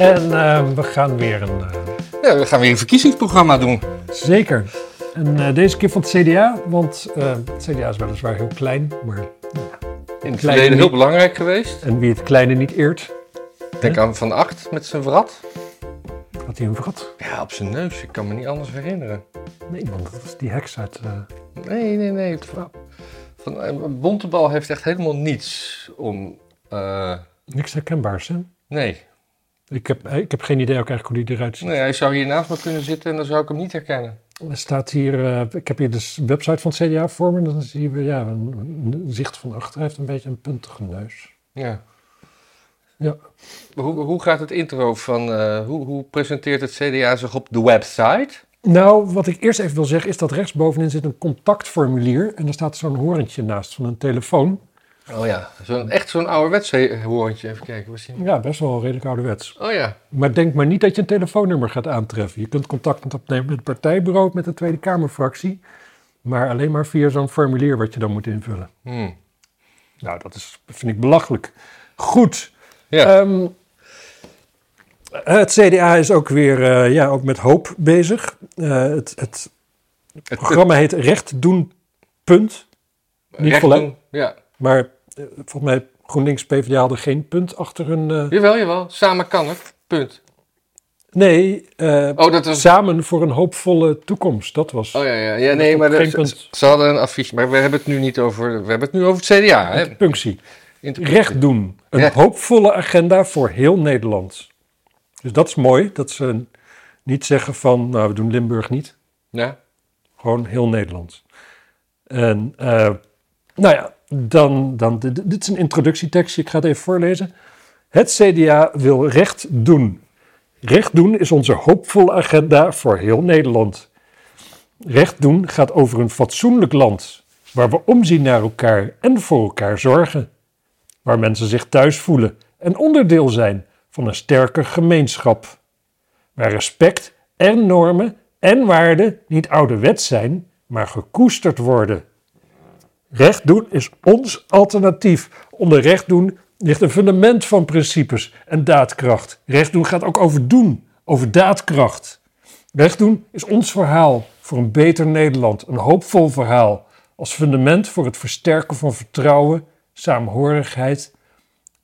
En eh, we gaan weer een... eh, Ja, we gaan weer een verkiezingsprogramma doen. zeker. En eh, deze keer van het CDA, want eh, het CDA is weliswaar heel klein, maar... In het verleden heel belangrijk geweest. En wie het kleine niet eert, Denk aan Van Acht met zijn wrat. had hij een vrat. Ja, op zijn neus. Ik kan me niet anders herinneren. Nee man, dat was die heks uit... eh, Nee, nee, nee. Van, van, Bontebal heeft echt helemaal niets om... niks herkenbaars, hè? nee. Ik heb, ik heb geen idee ook eigenlijk hoe die eruit ziet. nee, hij zou hier naast me kunnen zitten en dan zou ik hem niet herkennen. Er staat hier, eh, ik heb hier dus de website van het CDA voor me. En dan zie je ja, een, zicht van achter. Hij heeft een beetje een puntige neus. Ja. Ja. Hoe, hoe gaat het intro van... eh, hoe, hoe presenteert het CDA zich op de website? Nou, wat ik eerst even wil zeggen is dat rechtsbovenin zit een contactformulier. En daar staat zo'n horentje naast van een telefoon. Oh ja, zo'n, echt zo'n ouderwets hoorntje. Even kijken, je? Ja, best wel redelijk ouderwets. Oh ja. Maar denk maar niet dat je een telefoonnummer gaat aantreffen. Je kunt contact opnemen met het partijbureau, met de Tweede Kamerfractie. Maar alleen maar via zo'n formulier wat je dan moet invullen. Hm. Nou, dat is, vind ik belachelijk. Goed. Ja. Ehm, het CDA is ook weer eh, ja, ook met hoop bezig. Eh, het, het Het- programma heet Recht doen, punt. Niet recht doen. Ja. Maar eh, volgens mij GroenLinks PvdA hadden geen punt achter hun... eh, Jawel, jawel. Samen kan het. Punt. nee, eh, Oh, dat was... samen voor een hoopvolle toekomst. Dat was... Oh ja, ja. ja nee, maar Geen de- punt. ze, ze hadden een affiche. Maar we hebben het nu niet over... We hebben het nu over het CDA, hè? Punctie. Interpunctie. Recht doen. Een Ja. hoopvolle agenda voor heel Nederland. Dus dat is mooi, dat ze niet zeggen van, nou, we doen Limburg niet. Ja. Gewoon heel Nederland. En, eh, nou ja, dan, dan, dit is een introductietekstje, ik ga het even voorlezen. Het CDA wil recht doen. Recht doen is onze hoopvolle agenda voor heel Nederland. Recht doen gaat over een fatsoenlijk land, waar we omzien naar elkaar en voor elkaar zorgen. Waar mensen zich thuis voelen en onderdeel zijn van een sterke gemeenschap. Waar respect en normen en waarden niet ouderwets zijn, maar gekoesterd worden. Recht doen is ons alternatief. Onder recht doen ligt een fundament van principes en daadkracht. Recht doen gaat ook over doen, over daadkracht. Recht doen is ons verhaal voor een beter Nederland, een hoopvol verhaal, als fundament voor het versterken van vertrouwen, saamhorigheid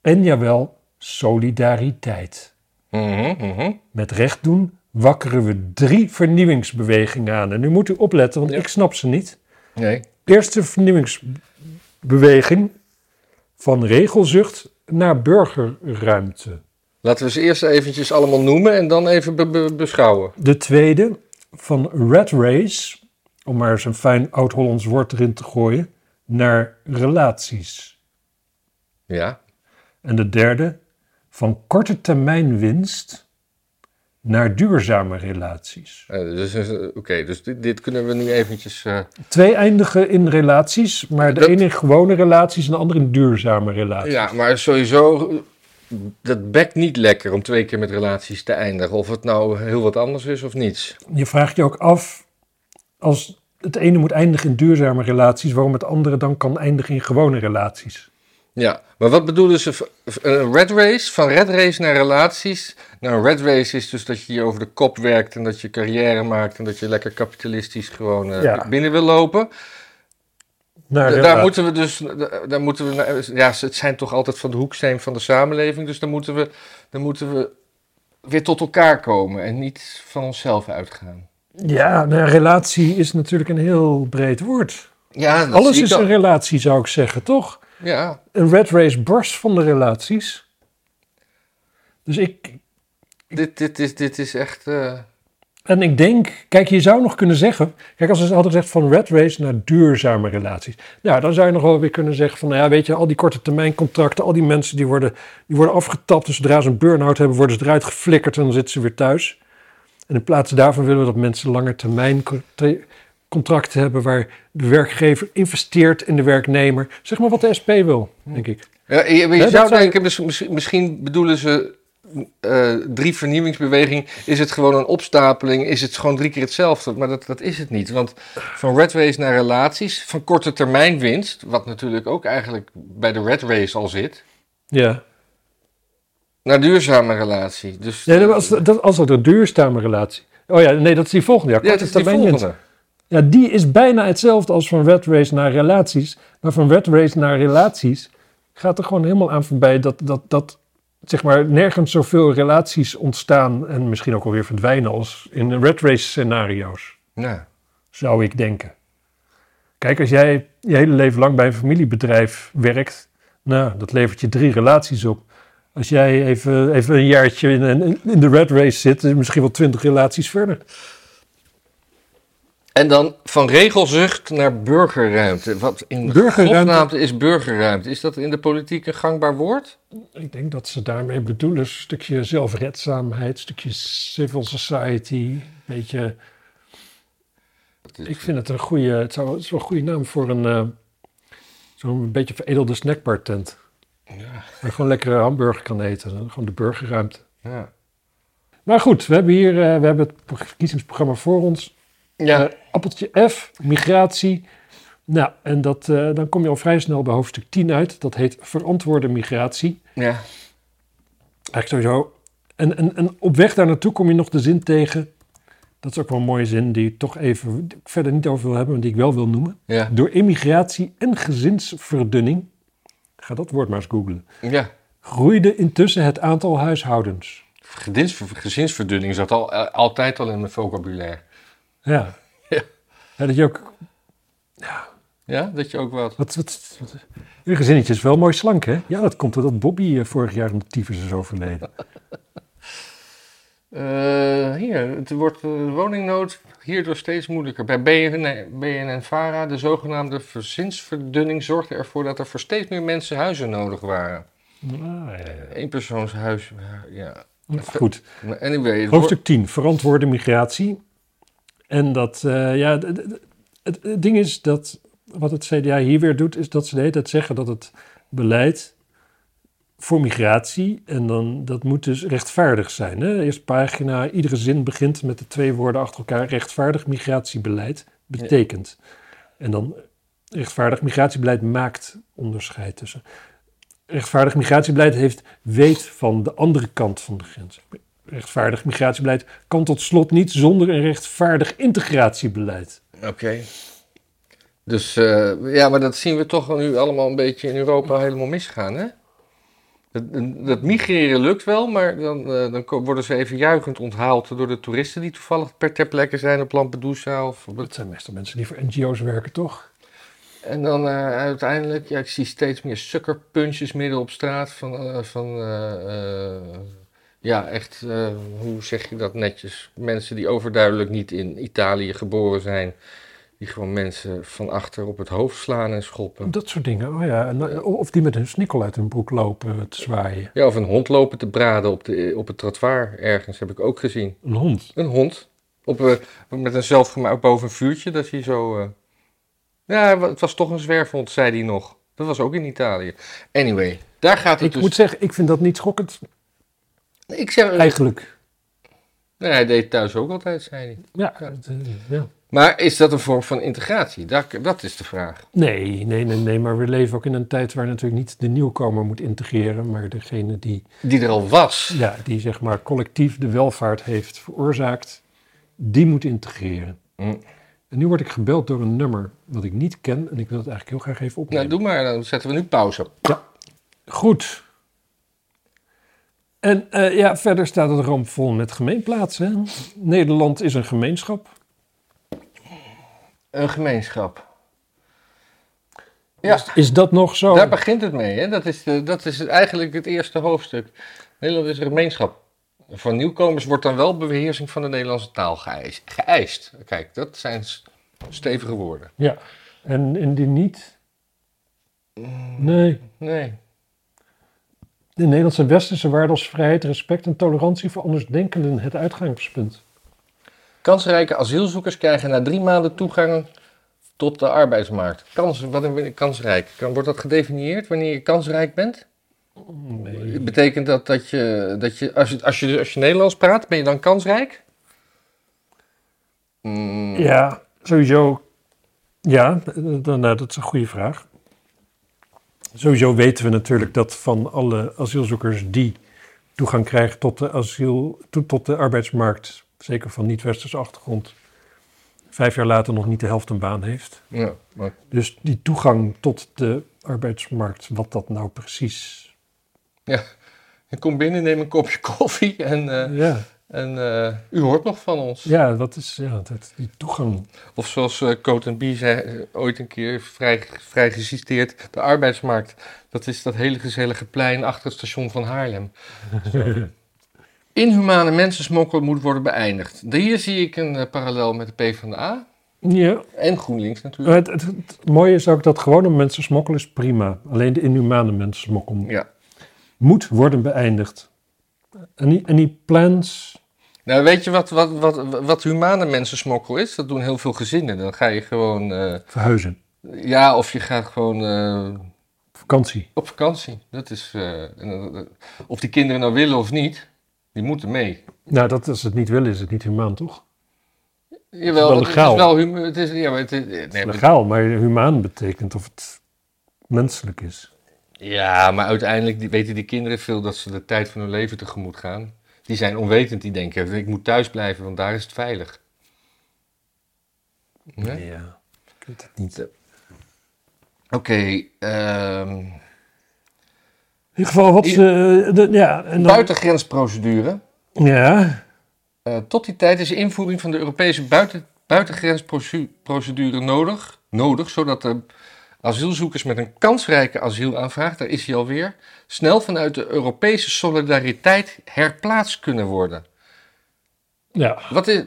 en jawel, solidariteit. Mhm, mhm. Met recht doen wakkeren we drie vernieuwingsbewegingen aan. En nu moet u opletten, want Ja. ik snap ze niet. Nee. Eerste vernieuwingsbeweging van regelzucht naar burgerruimte. Laten we ze eerst eventjes allemaal noemen en dan even be- be- beschouwen. De tweede van red race, om maar eens een fijn oud-Hollands woord erin te gooien, naar relaties. Ja. En de derde van korte termijn winst naar duurzame relaties. Eh, dus, eh, Oké, dus dit, dit kunnen we nu eventjes... eh, Twee eindigen in relaties, maar de Dat- ene in gewone relaties en de andere in duurzame relaties. Ja, maar sowieso, dat bekt niet lekker om twee keer met relaties te eindigen. Of het nou heel wat anders is of niets. Je vraagt je ook af, als het ene moet eindigen in duurzame relaties, waarom het andere dan kan eindigen in gewone relaties. Ja, maar wat bedoelen ze? Een red race, van red race naar relaties. Nou, een red race is dus dat je hier over de kop werkt en dat je carrière maakt en dat je lekker kapitalistisch gewoon eh, Ja. binnen wil lopen. Naar Da- rela- daar moeten we dus, da- daar moeten we, naar- ja, het zijn toch altijd van de hoeksteen van de samenleving, dus dan moeten we, dan moeten we weer tot elkaar komen en niet van onszelf uitgaan. Ja, nou, relatie is natuurlijk een heel breed woord. Ja, Alles is al. een relatie, zou ik zeggen, toch? Ja, Een red race barst van de relaties. Dus ik, dit, dit, is, dit is echt... eh, en ik denk, kijk, je zou nog kunnen zeggen, kijk, als ze hadden gezegd van red race naar duurzame relaties. Nou, dan zou je nog wel weer kunnen zeggen van, nou ja, weet je, al die korte termijn contracten, al die mensen die worden, die worden afgetapt. Dus zodra ze een burn-out hebben, worden ze eruit geflikkerd en dan zitten ze weer thuis. En in plaats daarvan willen we dat mensen langer termijn contracten hebben waar de werkgever investeert in de werknemer. Zeg maar wat de SP wil, denk ik. Ja, je, je dat zou denken, mis- mis- misschien bedoelen ze eh, drie vernieuwingsbeweging. Is het gewoon een opstapeling? Is het gewoon drie keer hetzelfde? Maar dat, dat is het niet. Want van red race naar relaties, van korte termijn winst, wat natuurlijk ook eigenlijk bij de red race al zit. Ja. Naar duurzame relatie. Dus, nee, als, dat, als het een duurzame relatie. Oh ja, nee, dat is die volgende. Ja, ja, korte is die winst. Ja, die is bijna hetzelfde als van red race naar relaties. Maar van red race naar relaties gaat er gewoon helemaal aan voorbij dat, dat, dat zeg maar, nergens zoveel relaties ontstaan en misschien ook alweer verdwijnen als in red race scenario's, Ja. zou ik denken. Kijk, als jij je hele leven lang bij een familiebedrijf werkt, nou, dat levert je drie relaties op. Als jij even, even een jaartje in, in, in de red race zit, is misschien wel twintig relaties verder. En dan van regelzucht naar burgerruimte. Wat in Burgerruimte? is burgerruimte? Is dat in de politiek een gangbaar woord? Ik denk dat ze daarmee bedoelen een stukje zelfredzaamheid, een stukje civil society. Een beetje, ik vind het een goede, het, zou, het is wel een goede naam voor een eh, zo'n beetje veredelde snackbar tent. Ja. Waar je gewoon lekkere hamburger kan eten, gewoon de burgerruimte. Ja. Maar goed, we hebben hier eh, we hebben het pro- verkiezingsprogramma voor ons. Ja. Eh, appeltje F, migratie. Nou, en dat, eh, dan kom je al vrij snel bij hoofdstuk 10 uit. Dat heet verantwoorde migratie. ja. Eigenlijk sowieso. En, en, en op weg daar naartoe kom je nog de zin tegen. Dat is ook wel een mooie zin die ik toch even ik verder niet over wil hebben, maar die ik wel wil noemen. Ja. Door immigratie en gezinsverdunning, ga dat woord maar eens googlen, ja. groeide intussen het aantal huishoudens. Gezinsverdunning zat al, eh, altijd al in mijn vocabulaire. Ja. Ja. Ja, dat je ook, Ja, dat je ook wat. wat, wat, wat, uw gezinnetje is wel mooi slank, hè? Ja, dat komt doordat Bobby eh, vorig jaar de tyfus is overleden. Eh, hier, het wordt eh, woningnood hierdoor steeds moeilijker. Bij BNN, BNN-Vara, de zogenaamde gezinsverdunning, zorgde ervoor dat er voor steeds meer mensen huizen nodig waren. Ah, ja, ja. Eenpersoonshuis, ja. Goed. Anyway, Hoofdstuk 10, verantwoorde migratie. En dat, eh, ja, het ding is dat, wat het CDA hier weer doet, is dat ze de hele tijd zeggen dat het beleid voor migratie, en dan, dat moet dus rechtvaardig zijn. Hè? Eerste pagina, iedere zin begint met de twee woorden achter elkaar, rechtvaardig migratiebeleid betekent. En dan rechtvaardig migratiebeleid maakt onderscheid tussen. Rechtvaardig migratiebeleid heeft weet van de andere kant van de grens. Rechtvaardig migratiebeleid kan tot slot niet zonder een rechtvaardig integratiebeleid. Oké. Dus eh, ja, maar dat zien we toch nu allemaal een beetje in Europa helemaal misgaan, hè? Dat, dat migreren lukt wel, maar dan, eh, dan worden ze even juichend onthaald door de toeristen die toevallig per ter plekke zijn op Lampedusa. Of op Dat zijn meestal mensen die voor NGO's werken, toch? En dan eh, uiteindelijk, ja, ik zie steeds meer sukkerpunches midden op straat van, van ja, echt, eh, hoe zeg je dat netjes? Mensen die overduidelijk niet in Italië geboren zijn, die gewoon mensen van achter op het hoofd slaan en schoppen. Dat soort dingen. Oh ja. eh, Of die met hun snikkel uit hun broek lopen te zwaaien. Ja, of een hond lopen te braden op, de, op het trottoir ergens, heb ik ook gezien. Een hond. Een hond, op, eh, met een zelfgemaakt boven een vuurtje, dat hij zo... Ja, het was toch een zwerfhond, zei hij nog. Dat was ook in Italië. Anyway, daar gaat het Ik dus... moet zeggen, ik vind dat niet schokkend. Ik zeg, Eigenlijk. nee, hij deed thuis ook altijd, zei hij. Ja. het, eh, ja. Maar is dat een vorm van integratie? Dat, dat is de vraag. Nee, nee, nee, nee. Maar we leven ook in een tijd waar natuurlijk niet de nieuwkomer moet integreren, maar degene die, Die er al was. ja, die zeg maar collectief de welvaart heeft veroorzaakt, die moet integreren. Mm. En nu word ik gebeld door een nummer wat ik niet ken en ik wil het eigenlijk heel graag even Nou, opnemen. doe maar, dan zetten we nu pauze. Goed. En eh, ja, verder staat het rampvol met gemeenplaatsen. Nederland is een gemeenschap. Een gemeenschap. Ja, Is dat nog zo? daar begint het mee. Hè? Dat, is de, dat is eigenlijk het eerste hoofdstuk. Nederland is een gemeenschap. Van nieuwkomers wordt dan wel beheersing van de Nederlandse taal geëist. geëist. Kijk, dat zijn stevige woorden. Ja. En indien niet? Nee. Nee. De Nederlandse westerse waarden als vrijheid, respect en tolerantie voor andersdenkenden het uitgangspunt. Kansrijke asielzoekers krijgen na drie maanden toegang tot de arbeidsmarkt. Kans, wat een kansrijk? Kan, wordt dat gedefinieerd wanneer je kansrijk bent? Nee. Betekent dat dat je, dat je, als je, als je, als je Nederlands praat, ben je dan kansrijk? Mm, Ja, sowieso. Ja, dan, nou, dat is een goede vraag. Sowieso weten we natuurlijk dat van alle asielzoekers die toegang krijgen tot de asiel, to- tot de arbeidsmarkt, zeker van niet-westerse achtergrond, vijf jaar later nog niet de helft een baan heeft. Ja, maar Dus die toegang tot de arbeidsmarkt, wat dat nou precies... ik kom binnen, neem een kopje koffie en, eh, Ja, en eh, u hoort nog van ons. ja dat is ja, dat, die toegang. Of zoals eh Coat B zei eh, ooit een keer, vrij, vrij geciteerd, de arbeidsmarkt. Dat is dat hele gezellige plein achter het station van Haarlem. Inhumane mensensmokkel moet worden beëindigd. Hier zie ik een parallel met de PvdA ja, en GroenLinks natuurlijk. het, het, het mooie is ook dat gewone mensen smokkelen is prima. Alleen de inhumane mensen smokkelen Ja. moet worden beëindigd. En die, plans... Nou, weet je wat, wat, wat, wat humane mensensmokkel is? Dat doen heel veel gezinnen. Dan ga je gewoon, eh, Verhuizen. ja, of je gaat gewoon eh, Vakantie. op vakantie. Dat is, eh, of die kinderen nou willen of niet, die moeten mee. Nou, dat, als ze het niet willen, is het niet humaan, toch? Jawel, wel het legaal. is wel humu- het is, ja, maar het is, nee, Legaal, maar humaan betekent of het menselijk is. Ja, maar uiteindelijk weten die kinderen veel dat ze de tijd van hun leven tegemoet gaan. Die zijn onwetend, die denken, ik moet thuis blijven, want daar is het veilig. Ja? Ja, ik weet het niet. Oké, ehm, In ieder geval, wat ze... de- ja, en dan, buitengrensprocedure. Ja, Eh, tot die tijd is de invoering van de Europese buiten, buitengrensprocedure nodig, nodig, zodat de asielzoekers met een kansrijke asielaanvraag, daar is hij alweer, snel vanuit de Europese solidariteit herplaatst kunnen worden. ja. Wat is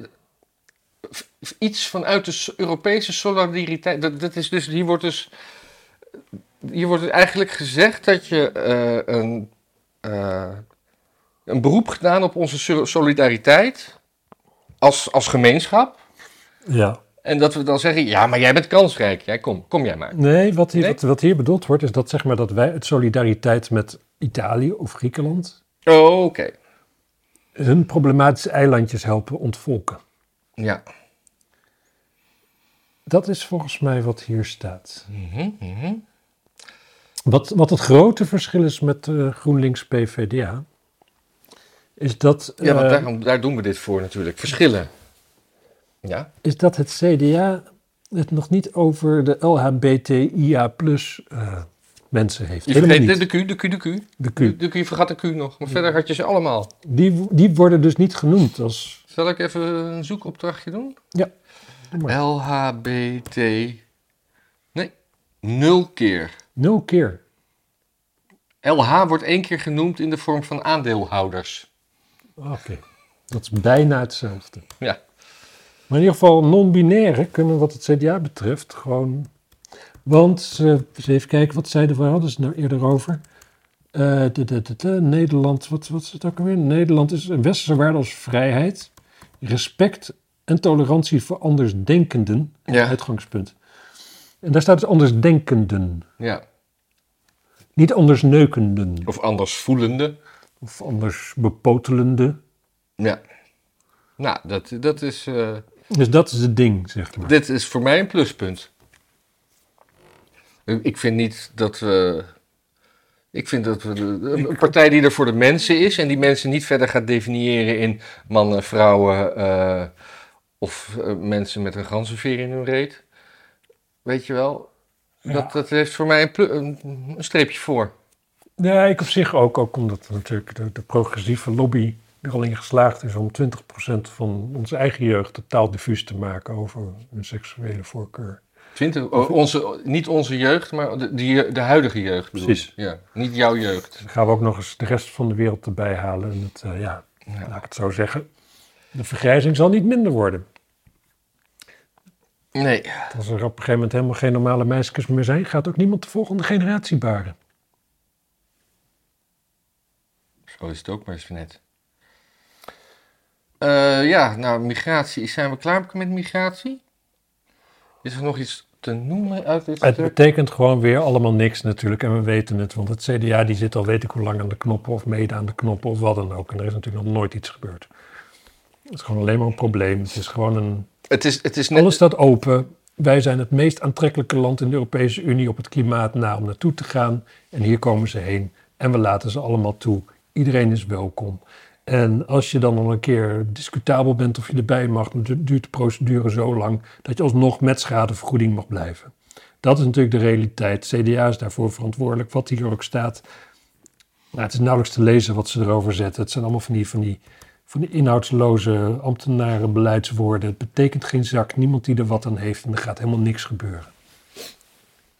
iets vanuit de Europese solidariteit? Dat, dat is dus, hier wordt dus, hier wordt dus eigenlijk gezegd dat je eh, een, eh, een beroep gedaan op onze so- solidariteit als, als gemeenschap. ja. En dat we dan zeggen, ja, maar jij bent kansrijk. Jij, kom, kom jij maar. Nee, wat hier, Nee? Wat, wat hier bedoeld wordt, is dat, zeg maar, dat wij het solidariteit met Italië of Griekenland Oh, oké. hun problematische eilandjes helpen ontvolken. Ja. Dat is volgens mij wat hier staat. Mhm, mhm. Wat, wat het grote verschil is met eh, GroenLinks PVDA, is dat, Ja, want eh, daarom, daar doen we dit voor natuurlijk. Verschillen. Ja. is dat het CDA het nog niet over de LHBTIA plus eh, mensen heeft. Je Helemaal de, Q, de Q, de Q. De De, Q. de Q, je vergat de Q nog. Maar verder had je ze allemaal. Die, die worden dus niet genoemd als... Zal ik even een zoekopdrachtje doen? Ja. LHBT. Nee, nul keer. Nul keer. LH wordt één keer genoemd in de vorm van aandeelhouders. Oké. Dat is bijna hetzelfde. Ja. Maar in ieder geval non-binaire kunnen wat het CDA betreft gewoon... Want, eens even kijken, wat zeiden we, hadden ze het nou eerder over? Eh, de, de, de, de, Nederland, wat, wat is het ook alweer? Nederland is een westerse waarde als vrijheid, respect en tolerantie voor andersdenkenden. Ja. Uitgangspunt. En daar staat dus andersdenkenden, Ja. niet andersneukenden Of anders voelende. of anders bepotelende. Ja. Nou, dat, dat is, eh, Dus dat is het ding, zeg maar. dit is voor mij een pluspunt. Ik vind niet dat we. Ik vind dat we een partij die er voor de mensen is en die mensen niet verder gaat definiëren in mannen, vrouwen eh, of eh, mensen met een ganzenveer in hun reet. Weet je wel? Dat, dat heeft voor mij een, plu- een, een streepje voor. Ja, ik op zich ook, ook omdat natuurlijk de, de progressieve lobby er al in geslaagd is om 20% van onze eigen jeugd totaal diffuus te maken over hun seksuele voorkeur. 20, oh, onze, niet onze jeugd, maar de, de, de huidige jeugd. Bedoel. Precies. Ja, niet jouw jeugd. Dan gaan we ook nog eens de rest van de wereld erbij halen. En het, eh, ja, Ja. laat ik het zo zeggen. De vergrijzing zal niet minder worden. Nee. Als er op een gegeven moment helemaal geen normale meisjes meer zijn, gaat ook niemand de volgende generatie baren. Zo is het ook maar eens net. Eh, ja, nou, migratie. Zijn we klaar met migratie? Is er nog iets te noemen uit dit Het stuk? betekent gewoon weer allemaal niks natuurlijk. En we weten het, want het CDA die zit al weet ik hoe lang aan de knoppen of mede aan de knoppen of wat dan ook. En er is natuurlijk nog nooit iets gebeurd. Het is gewoon alleen maar een probleem. Het is gewoon een... Het is, het is net... Alles staat open. Wij zijn het meest aantrekkelijke land in de Europese Unie op het klimaat na om naartoe te gaan. En hier komen ze heen. En we laten ze allemaal toe. Iedereen is welkom. En als je dan al een keer discutabel bent of je erbij mag, dan du- duurt de procedure zo lang dat je alsnog met schadevergoeding mag blijven. Dat is natuurlijk de realiteit. CDA is daarvoor verantwoordelijk, wat hier ook staat. Nou, het is nauwelijks te lezen wat ze erover zetten. Het zijn allemaal van die, van die, van die inhoudsloze ambtenarenbeleidswoorden. Het betekent geen zak, niemand die er wat aan heeft en er gaat helemaal niks gebeuren.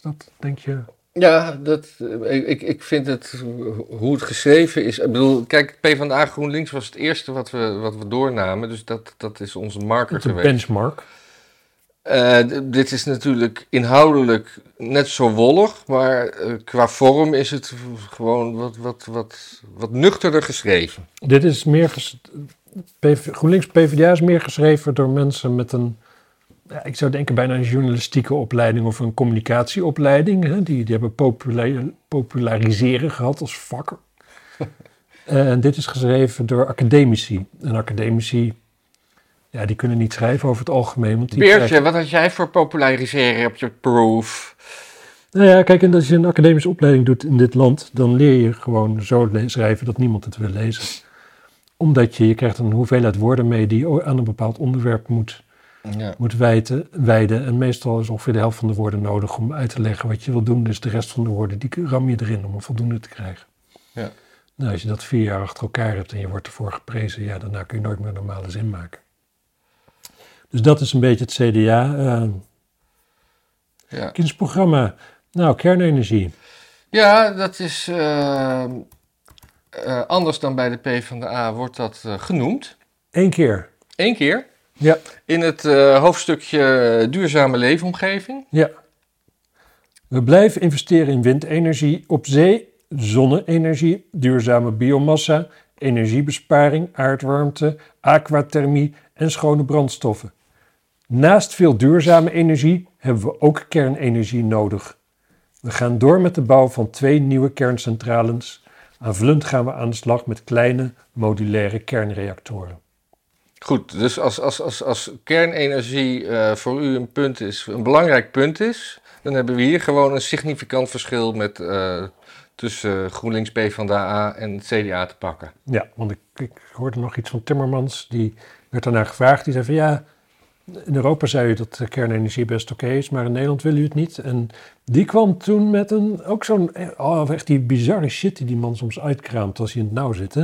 Dat denk je. Ja, dat, eh, ik, ik- vind het, hoe het geschreven is. Ik bedoel, kijk, PvdA GroenLinks was het eerste wat we, wat we doornamen. Dus dat, dat is onze marker is een geweest. benchmark. Eh, dit is natuurlijk inhoudelijk net zo wollig, maar eh, qua vorm is het gewoon wat, wat, wat, wat nuchterder geschreven. Dit is meer. PV GroenLinks PvdA is meer geschreven door mensen met een. Ja, ik zou denken bijna een journalistieke opleiding of een communicatieopleiding. Hè? Die, die hebben popula- populariseren gehad als vak. en dit is geschreven door academici. En academici, ja, die kunnen niet schrijven over het algemeen. Want die Beertje, krijgen- wat had jij voor populariseren op je proof? Nou ja, kijk, en als je een academische opleiding doet in dit land, dan leer je gewoon zo schrijven dat niemand het wil lezen. Omdat je, je krijgt een hoeveelheid woorden mee die je aan een bepaald onderwerp moet, Ja. moet wijten, wijden. En meestal is ongeveer de helft van de woorden nodig om uit te leggen wat je wil doen. Dus de rest van de woorden, die ram je erin om een voldoende te krijgen. Ja. Nou, als je dat vier jaar achter elkaar hebt en je wordt ervoor geprezen, ja, daarna kun je nooit meer normale zin maken. Dus dat is een beetje het CDA. eh Ja. kindsprogramma. Nou, kernenergie. ja, dat is eh, eh, anders dan bij de PvdA wordt dat genoemd. Eén keer. Eén keer. Ja. In het eh, hoofdstukje duurzame leefomgeving. Ja. We blijven investeren in windenergie op zee, zonne-energie, duurzame biomassa, energiebesparing, aardwarmte, aquathermie en schone brandstoffen. Naast veel duurzame energie hebben we ook kernenergie nodig. We gaan door met de bouw van twee nieuwe kerncentrales. Aanvullend gaan we aan de slag met kleine modulaire kernreactoren. Goed, dus als, als, als, als kernenergie eh, voor u een punt is, een belangrijk punt is, dan hebben we hier gewoon een significant verschil met, eh, tussen GroenLinks, PvdA en CDA te pakken. Ja, want ik, ik hoorde nog iets van Timmermans, die werd daarnaar gevraagd. Die zei van ja, in Europa zei u dat kernenergie best oké is, maar in Nederland wil u het niet. En die kwam toen met een, ook zo'n, oh, echt die bizarre shit die die man soms uitkraamt als hij in het nauw zit.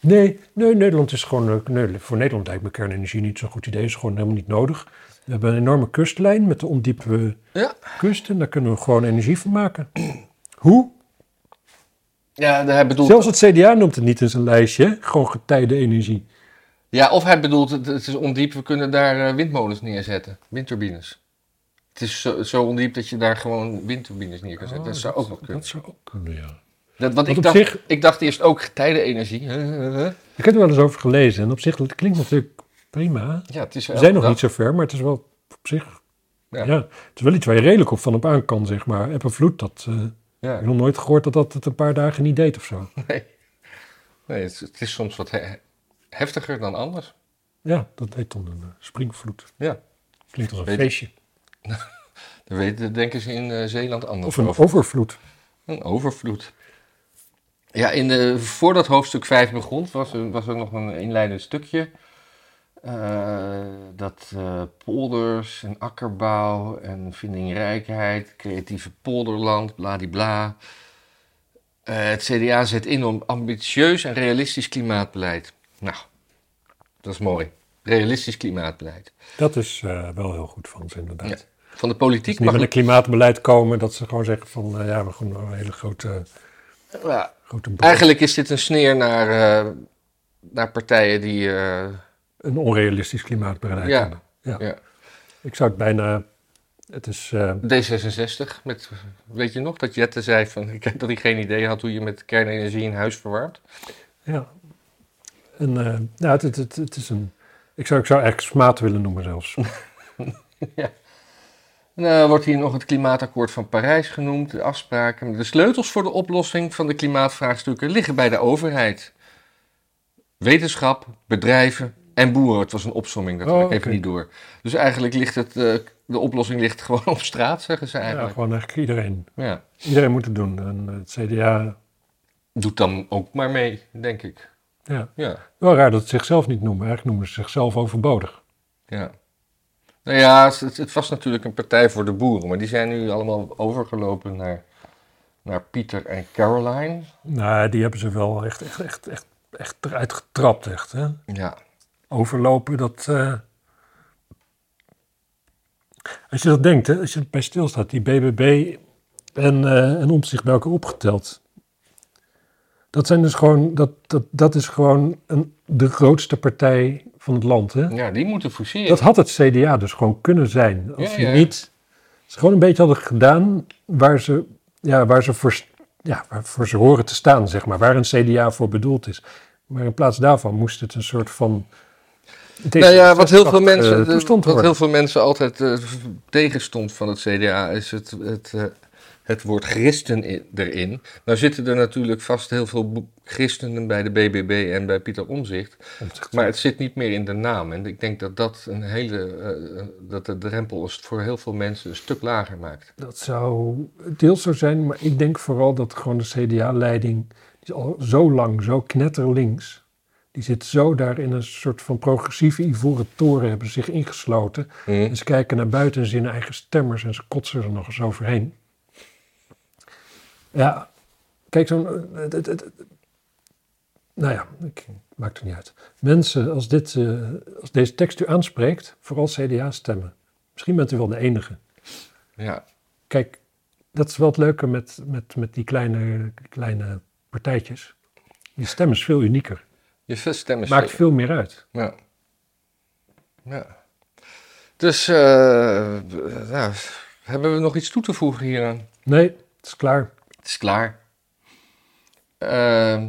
Nee, nee, Nederland is gewoon, eh, nee, voor Nederland lijkt me kernenergie niet zo'n goed idee, is gewoon helemaal niet nodig. We hebben een enorme kustlijn met de ondiepe Ja. kust en daar kunnen we gewoon energie van maken. Hoe? Ja, hij bedoelt, Zelfs het CDA noemt het niet in zijn lijstje, gewoon getijde energie. ja, of hij bedoelt, het, is ondiep, we kunnen daar eh, windmolens neerzetten, windturbines. Het is zo, zo ondiep dat je daar gewoon windturbines neer kan zetten. dat zou ook nog kunnen. Oh, Dat zou ook kunnen, ja. Dat, want Want ik dacht, zich- ik dacht eerst ook getijdenenergie. Ik heb er wel eens over gelezen en op zich het klinkt natuurlijk prima. Ja, het is We zijn nog niet zo ver, maar het is wel op zich. Ja. Ja. het is wel iets waar je redelijk op van op aan kan, zeg maar. Eb en vloed, dat. eh, ik heb nog nooit gehoord dat dat het een paar dagen niet deed of zo. Nee, nee het, is- het is soms wat he- heftiger dan anders. Ja, dat heet dan een eh, springvloed. Ja. Klinkt als een Weet- feestje. Daar weten, denken ze in eh, Zeeland anders Of een over. overvloed. Een overvloed. Ja, in de, voordat hoofdstuk 5 begon, was er, was er nog een inleidend stukje. eh, dat eh, polders en akkerbouw en vindingrijkheid, creatieve polderland, bladibla. Eh het CDA zet in om ambitieus en realistisch klimaatbeleid. Nou, dat is mooi. Realistisch klimaatbeleid. Dat is wel heel goed van ze, inderdaad. Ja. Van de politiek niet mag met een klimaatbeleid komen, dat ze gewoon zeggen van, ja, we gaan een hele grote, Ja, Eigenlijk is dit een sneer naar, eh, naar partijen die. eh, een onrealistisch klimaatbeleid Ja. hebben. Ja. Ja. Ik zou het bijna, het is, eh, D66, met, weet je nog dat Jette zei van, dat hij geen idee had hoe je met kernenergie een huis verwarmt? Ja. En, nou, het, het, het, het is een. Ik zou, ik zou eigenlijk smaad willen noemen zelfs. En, eh, wordt hier nog het klimaatakkoord van Parijs genoemd, de afspraken. De sleutels voor de oplossing van de klimaatvraagstukken liggen bij de overheid. Wetenschap, bedrijven en boeren. Het was een opsomming, dat Oh, had ik even niet door. Dus eigenlijk ligt het, eh, de oplossing ligt gewoon op straat, zeggen ze Ja, eigenlijk. gewoon eigenlijk iedereen. Ja. Iedereen moet het doen. En het CDA Doet dan ook maar mee, denk ik. Ja. Ja, Wel raar dat ze zichzelf niet noemen. Eigenlijk noemen ze zichzelf overbodig. ja. Nou ja, het, het was natuurlijk een partij voor de boeren, maar die zijn nu allemaal overgelopen naar, naar Pieter en Caroline. Nou, die hebben ze wel echt, echt, echt, echt, echt eruit getrapt. Echt, hè? Ja, Overlopen, dat... eh, Als je dat denkt, hè, als je erbij stilstaat, die BBB en, eh en Omtzigt bij elkaar opgeteld. Dat, zijn dus gewoon, dat, dat, dat is gewoon een, de grootste partij van het land. Hè? ja die moeten fuseren. Dat had het CDA dus gewoon kunnen zijn. Als ze ja. niet. Ze gewoon een beetje hadden gedaan waar ze, ja, waar ze voor, ja, waarvoor ze horen te staan, zeg maar. Waar een CDA voor bedoeld is. Maar in plaats daarvan moest het een soort van. Nou ja, wat heel veel D66-achtige mensen, toestand wat heel veel mensen altijd eh, tegenstond van het CDA is het, het, eh, het woord christen erin. Nou zitten er natuurlijk vast heel veel christenen bij de BBB en bij Pieter Omzicht, maar het zit niet meer in de naam. En ik denk dat dat een hele, eh, dat de drempel voor heel veel mensen een stuk lager maakt. Dat zou deels zo zijn, maar ik denk vooral dat gewoon de CDA-leiding, die is al zo lang, zo knetterlinks, die zit zo daar in een soort van progressieve ivoren toren, hebben zich ingesloten. Hm? En ze kijken naar buiten en zien eigen stemmers en ze kotsen er nog eens overheen. Ja, kijk, zo'n. eh, nou ja, ik, maakt er niet uit. Mensen, als, dit, eh, als deze tekst u aanspreekt, vooral CDA stemmen. Misschien bent u wel de enige. Ja, Kijk, dat is wel het leuke met, met, met die kleine, kleine partijtjes. Die stem is veel unieker. je stem is Maakt veel meer uit. Ja. ja. Dus, eh, ja, hebben we nog iets toe te voegen hieraan? Nee, het is klaar. Is klaar. Ehm,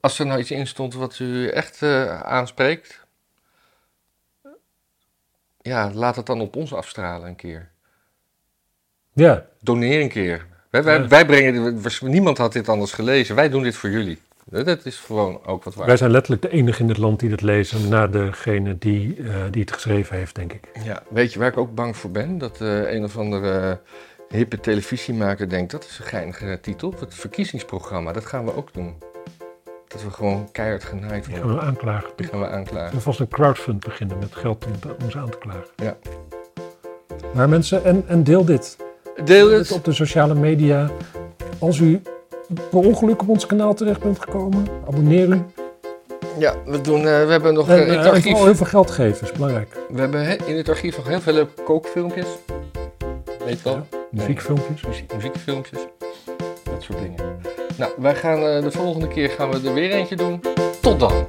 als er nou iets in stond wat u echt eh, aanspreekt, ja, laat het dan op ons afstralen een keer. Ja, Doneer een keer. Wij, wij, brengen, niemand had dit anders gelezen. Wij doen dit voor jullie. Dat is gewoon ook wat waard. wij zijn letterlijk de enige in het land die dat lezen. Na degene die, eh, die het geschreven heeft, denk ik. Ja, weet je waar ik ook bang voor ben? Dat eh, een of andere hippe televisiemaker denkt, dat is een geinige titel. Het verkiezingsprogramma, dat gaan we ook doen. Dat we gewoon keihard genaaid Die gaan worden. we aanklagen. Die gaan we aanklagen. En vast een crowdfund beginnen met geld om, om ze aan te klagen. Ja. Maar mensen, en, en deel dit. Deel Het het. op de sociale media. Als u per ongeluk op ons kanaal terecht bent gekomen, abonneer u. Ja, we, doen, eh, we hebben nog En, eh, eh, in en het archief. vooral heel veel geld geven, is belangrijk. We hebben he- in het archief nog heel veel leuke kookfilmpjes. Weet je wel? Muziekfilmpjes. Muziek, muziekfilmpjes. Dat soort dingen. Nou, wij gaan eh, de volgende keer gaan we er weer eentje doen. Tot dan.